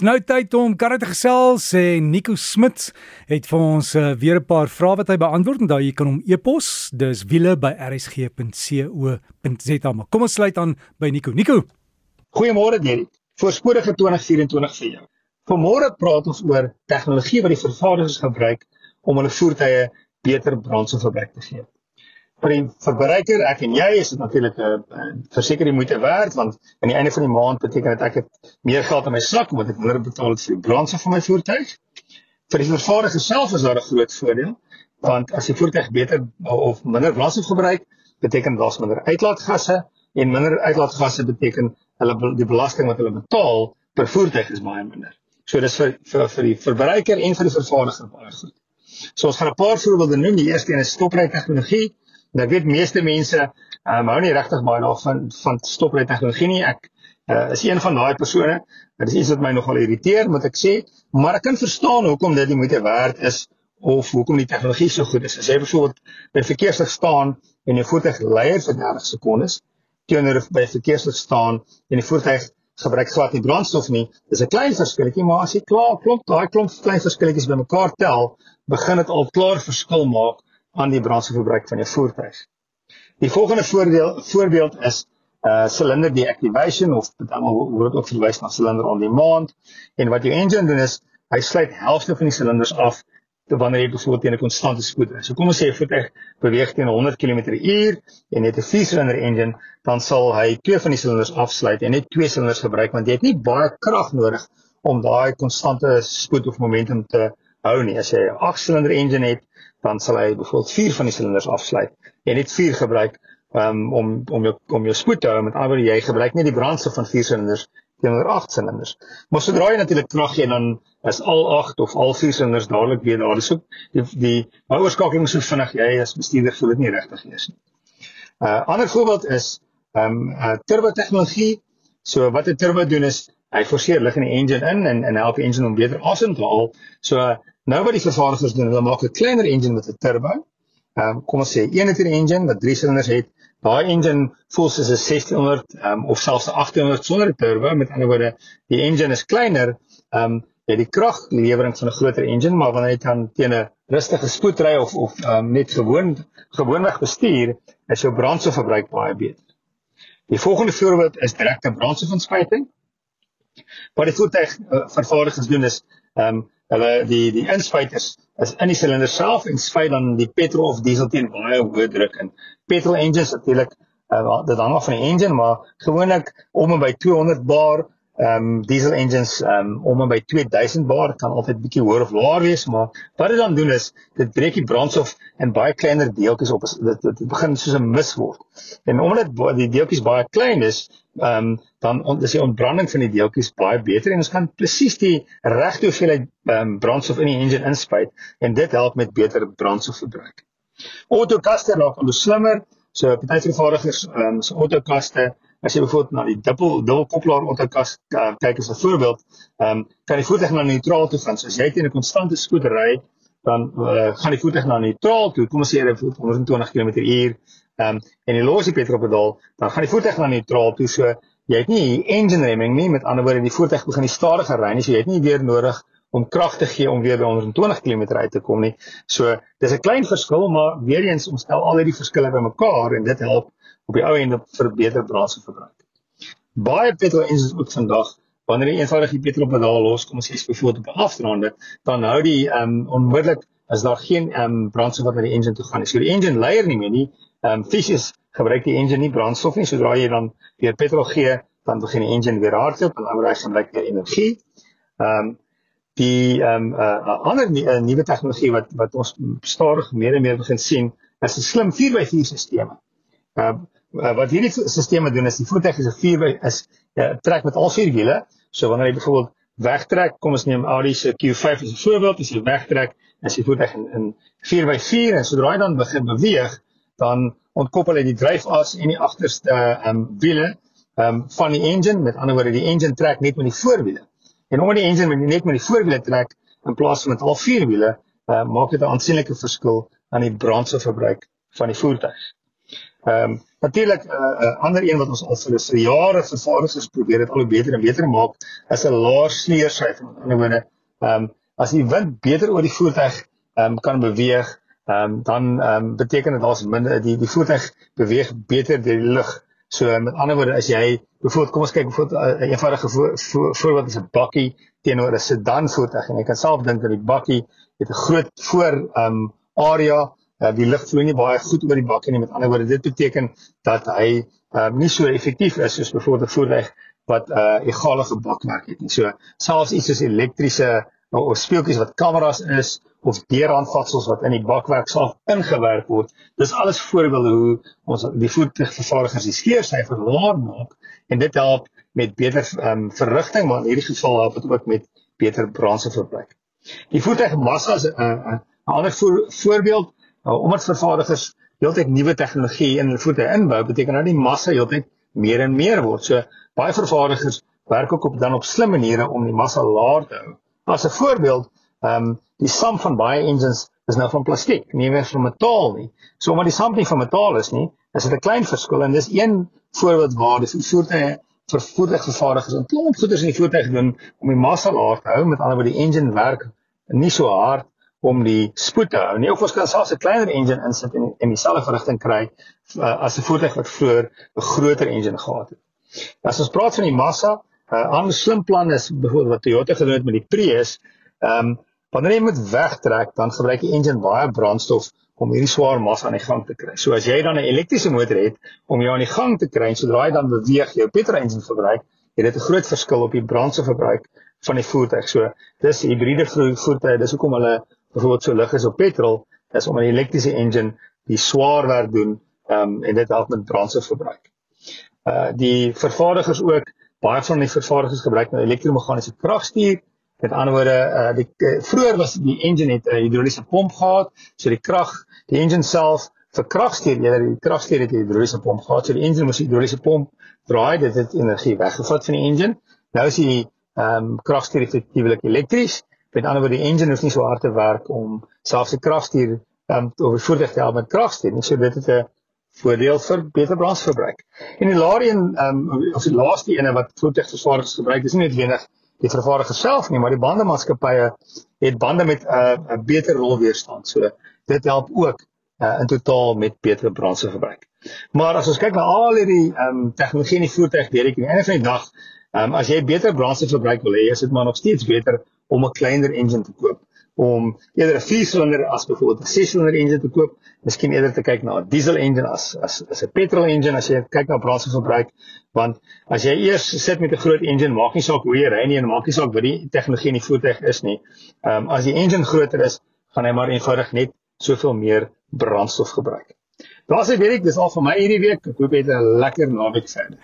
Dis nou tyd om karre te gesels en Nico Smit het vir ons uh, weer 'n paar vrae wat hy beantwoord en daai jy kan hom e-pos. Dis wiele@rsg.co.za. Maar kom ons sluit aan by Nico. Nico. Goeiemôre Derek. Voorspoedige 2024 vir jou. Vanmôre praat ons oor tegnologie wat die vervaardigers gebruik om hulle voertuie beter brandstofverbruik te gee vir die verbruiker, ek en jy, is dit natuurlik 'n verseker die moeite werd want aan die einde van die maand beteken dit ek het meer geld in my sak omdat ek minder betaal het vir die brandstof van my voertuig. Vir die vervaardiger self is daar 'n groot voordeel want as die voertuig beter of minder brandstof gebruik, beteken daar's minder uitlaatgasse en minder uitlaatgasse beteken hulle die belasting wat hulle betaal per voertuig is baie minder. So dis vir vir vir die verbruiker en vir die vervaardiger baie goed. So ons gaan 'n paar voorbeelde noem. Die eerste een is stopry tegnologie. En ek weet meeste mense um, hou nie regtig baie daarvan van stopry tegnologie nie. Ek uh, is een van daai persone. Dit is iets wat my nogal irriteer, moet ek sê, maar ek kan verstaan hoekom dit die moeite werd is of hoekom die tegnologie so goed is. As jy byvoorbeeld by verkeerslig staan en jou voertuig leier vir 30 sekondes teenoor by verkeerslig staan en die voertuig gebruik glad nie brandstof nie, dis 'n klein verskilletjie, maar as jy klaar klop, daai klomp klein verskilletjies bymekaar tel, begin dit al klaar verskil maak aan die brandstofverbruik van jou voertuig. Die volgende voordeel voorbeeld is uh cylinder deactivation of dan word ook verwys na cylinder on demand en wat jou engine doen is hy sluit helfte van die silinders af te wanneer jy byvoorbeeld teen 'n konstante spoed is. So kom ons sê jy voertuig beweeg teen 100 km/h en het 'n 4-silinder engine, dan sal hy twee van die silinders afsluit en net twee silinders gebruik want jy het nie baie krag nodig om daai konstante spoed of momentum te hou nie. As jy 'n 8-silinder engine het, dan sal hy byvoorbeeld 4 van die silinders afsluit en net 4 gebruik um, om om jou om jou spoed te hou met ander jy gebruik nie die brandstof van 4 silinders teenoor 8 silinders. Maar sodra jy natuurlik krag gee dan is al 8 of al 4 silinders dadelik weer daar. Dis ook die die oorskakeling so vinnig jy as bestuurder voel dit nie regtig is nie. 'n uh, Ander voorbeeld is ehm um, uh, turbo tegnologie. So wat 'n turbo doen is hy forceer lug in die engine in en en help die engine om beter asem te haal. So Nou wat die vervaardigers doen, hulle maak 'n kleiner engine met 'n turbo. Ehm um, kom ons sê 'n liter engine wat 3 silinders het. Daai engine voel soos 'n 1600 ehm um, of selfs 'n 800 sonder 'n turbo. Met ander woorde, die engine is kleiner. Ehm um, jy die kraglewering van 'n groter engine, maar wanneer jy dan teen 'n rustige spoed ry of of ehm um, net gewoon gewoonweg bestuur, is jou brandstofverbruik baie beter. Die volgende voorbeeld is direkte brandstofinspuiting. Wat die voertuig uh, vervaardigers doen is ehm um, hulle die die inspuiters is in die silinder self en spuit dan die petrol of diesel teen baie hoë druk in. Petrol engines natuurlik uh, dit hang af van die engine maar gewoonlik om en by 200 bar ehm um, diesel engines ehm um, om en by 2000 bar kan altyd bietjie hoër of laer wees maar wat dit dan doen is dit breek die brandstof in baie kleiner deeltjies op dit, dit begin soos 'n mis word en omdat die deeltjies baie klein is ehm um, dan on, is die ontbranding van die deeltjies baie beter en ons kan presies die regte hoeveelheid ehm um, brandstof in die engine inspuit en dit help met beter brandstofverbruik. Autokaste raak al slimmer so party vervaardigers ehm um, se autokaste as jy byvoorbeeld na die dubbel dubbelkoppelaar onderkas uh, kyk as 'n voorbeeld, ehm um, kan die voertuig na neutraal toe gaan. So as jy teen 'n konstante spoed ry, dan uh, gaan die voertuig na neutraal toe. Kom ons sê jy ry 120 km/h, ehm um, en jy los die petrolpedaal, dan gaan die voertuig na neutraal toe. So jy het nie engine remming nie, met ander woorde die voertuig begin nie stadiger ry nie. So jy het nie weer nodig om krag te gee om weer by 120 km uit te kom nie. So dis 'n klein verskil, maar weer eens ons stel al hierdie verskille bymekaar en dit help op die ou end vir beter brandstofverbruik. Baie petrol engines ook vandag wanneer jy eenvoudig die petrol pedaal los, kom ons sê byvoorbeeld op 'n afdraande, dan hou die ehm um, onmiddellik as daar geen ehm um, brandstof wat na die engine toe gaan nie. So die engine leier nie meer nie. Ehm um, fisies gebruik die engine nie brandstof nie. Sodra jy dan weer petrol gee, dan begin die engine weer hardloop en dan raak hy gebruik meer energie. Ehm um, die ehm um, 'n uh, ander uh, nuwe tegnologie wat wat ons stadig meer en meer begin sien, is 'n slim 4x4 stelsel. Ehm uh, uh, wat hierdie stelsels doen is die voertuig is 'n vier is uh, trek met al vier wiele. So wanneer jy byvoorbeeld wegtrek, kom ons neem Audi se Q5 as 'n voorbeeld, as jy wegtrek, as jy voertuig in, in 4x4 en sodra jy dan begin beweeg, dan ontkoppel hy die dryfas en die agterste ehm um, wiele ehm um, van die engine. Met ander woorde, die engine trek net met die voorwiele. En omdat die engine net met die voorwiele trek in plaas van met al vier wiele, uh, maak dit 'n aansienlike verskil aan die brandstofverbruik van die voertuig. Ehm um, natuurlik 'n uh, eh, uh, ander een wat ons al vir jare vervaardigers probeer het al beter en beter maak is 'n laer sneursyfer. Met ander woorde, ehm um, as die wind beter oor die voertuig ehm um, kan beweeg, ehm um, dan ehm um, beteken dit daar's minder die die voertuig beweeg beter deur die lug. So met ander woorde as jy byvoorbeeld kom ons kyk byvoorbeeld 'n uh, eenvoudige voorbeeld is 'n bakkie teenoor 'n sedan voertuig en jy kan self dink dat die bakkie het 'n groot voor um, area uh, die lug vloei nie baie goed oor die bakkie nie met ander woorde dit beteken dat hy uh, nie so effektief is soos byvoorbeeld 'n voertuig wat 'n uh, egalige bakmerk het nie. So selfs iets soos elektriese nou, of speeltjies wat kameras is of deurhandvatsels wat in die bakwerk self ingewerk word. Dis alles voorbeelde hoe ons die voertuigvervaardigers die skeersyfer laag maak en dit help met beter um, verrigting maar in hierdie geval help dit ook met beter brandstofverbruik. Die voertuigmassa is 'n uh, uh, ander voor, voorbeeld Nou omdat vervaardigers heeltyd nuwe tegnologie in hulle voete inbou, beteken dat die massa heeltyd meer en meer word. So baie vervaardigers werk ook op dan op slim maniere om die massa laer te hou. As 'n voorbeeld, ehm um, die som van baie engines is nou van plastiek, nie meer van metaal nie. So omdat die som nie van metaal is nie, is dit 'n klein verskil en dis een voorbeeld waar die voertuie vir voertuigvervaardigers 'n klomp goeders in die voertuig doen om die massa laer te hou. Met ander woorde, die engine werk nie so hard om die spoed te hou. Nie of ons kan selfs 'n kleiner engine insit en in dieselfde verrigting kry uh, as 'n voertuig wat vroeër 'n groter engine gehad het. As ons praat van die massa, 'n uh, ander slim plan is byvoorbeeld wat Toyota gedoen het met die Prius. Ehm um, wanneer jy moet wegtrek, dan gebruik die engine baie brandstof om hierdie swaar massa aan die gang te kry. So as jy dan 'n elektriese motor het om jou aan die gang te kry, sodra jy dan beweeg, jou petrol engine verbruik, het dit 'n groot verskil op die brandstofverbruik van die voertuig. So dis hibriede voertuie, dis hoekom hulle byvoorbeeld so lig is op petrol, is om 'n elektriese engine die swaar werk doen um, en dit help met brandstofverbruik. Uh die vervaardigers ook baie van die vervaardigers gebruik nou elektromeganiese kragstuur. Met ander woorde, uh die uh, vroeër was die engine het 'n uh, hidroliese pomp gehad, so die krag, die engine self vir kragstuur, eerder die kragstuur het 'n hidroliese pomp gehad, so die engine moes die hidroliese pomp draai, dit het energie weggevat van die engine. Nou is die ehm um, kragstuur effektiewelik elektries Met ander woorde die engine hoef nie so hard te werk om selfs die kragstuur um, of die voertuig te help met kragstuur nie. So dit het 'n voordeel vir beter brandstofverbruik. En die Larian um, of die laaste ene wat voertuigvervaardigers gebruik, is nie net wenig die vervaardiger self nie, maar die bandemaatskappye het bande met 'n uh, 'n beter rolweerstand. So dit help ook uh, in totaal met beter brandstofverbruik. Maar as ons kyk na al hierdie ehm um, tegnologie in die voertuig, weet ek aan die einde van die dag, ehm um, as jy beter brandstofverbruik wil hê, is dit maar nog steeds beter om 'n kleiner engine te koop om eerder 'n 4-silinder as byvoorbeeld 'n 6-silinder engine te koop, miskien eerder te kyk na 'n diesel engine as as as 'n petrol engine as jy kyk na brandstofverbruik, want as jy eers sit met 'n groot engine, maak nie saak hoe jy ry nie en maak nie saak wat die tegnologie in die voertuig is nie. Ehm um, as die engine groter is, gaan hy maar eenvoudig net soveel meer brandstof gebruik. Daar's ek weet ek dis al vir my hierdie week. Ek hoop jy het 'n lekker naweek verder.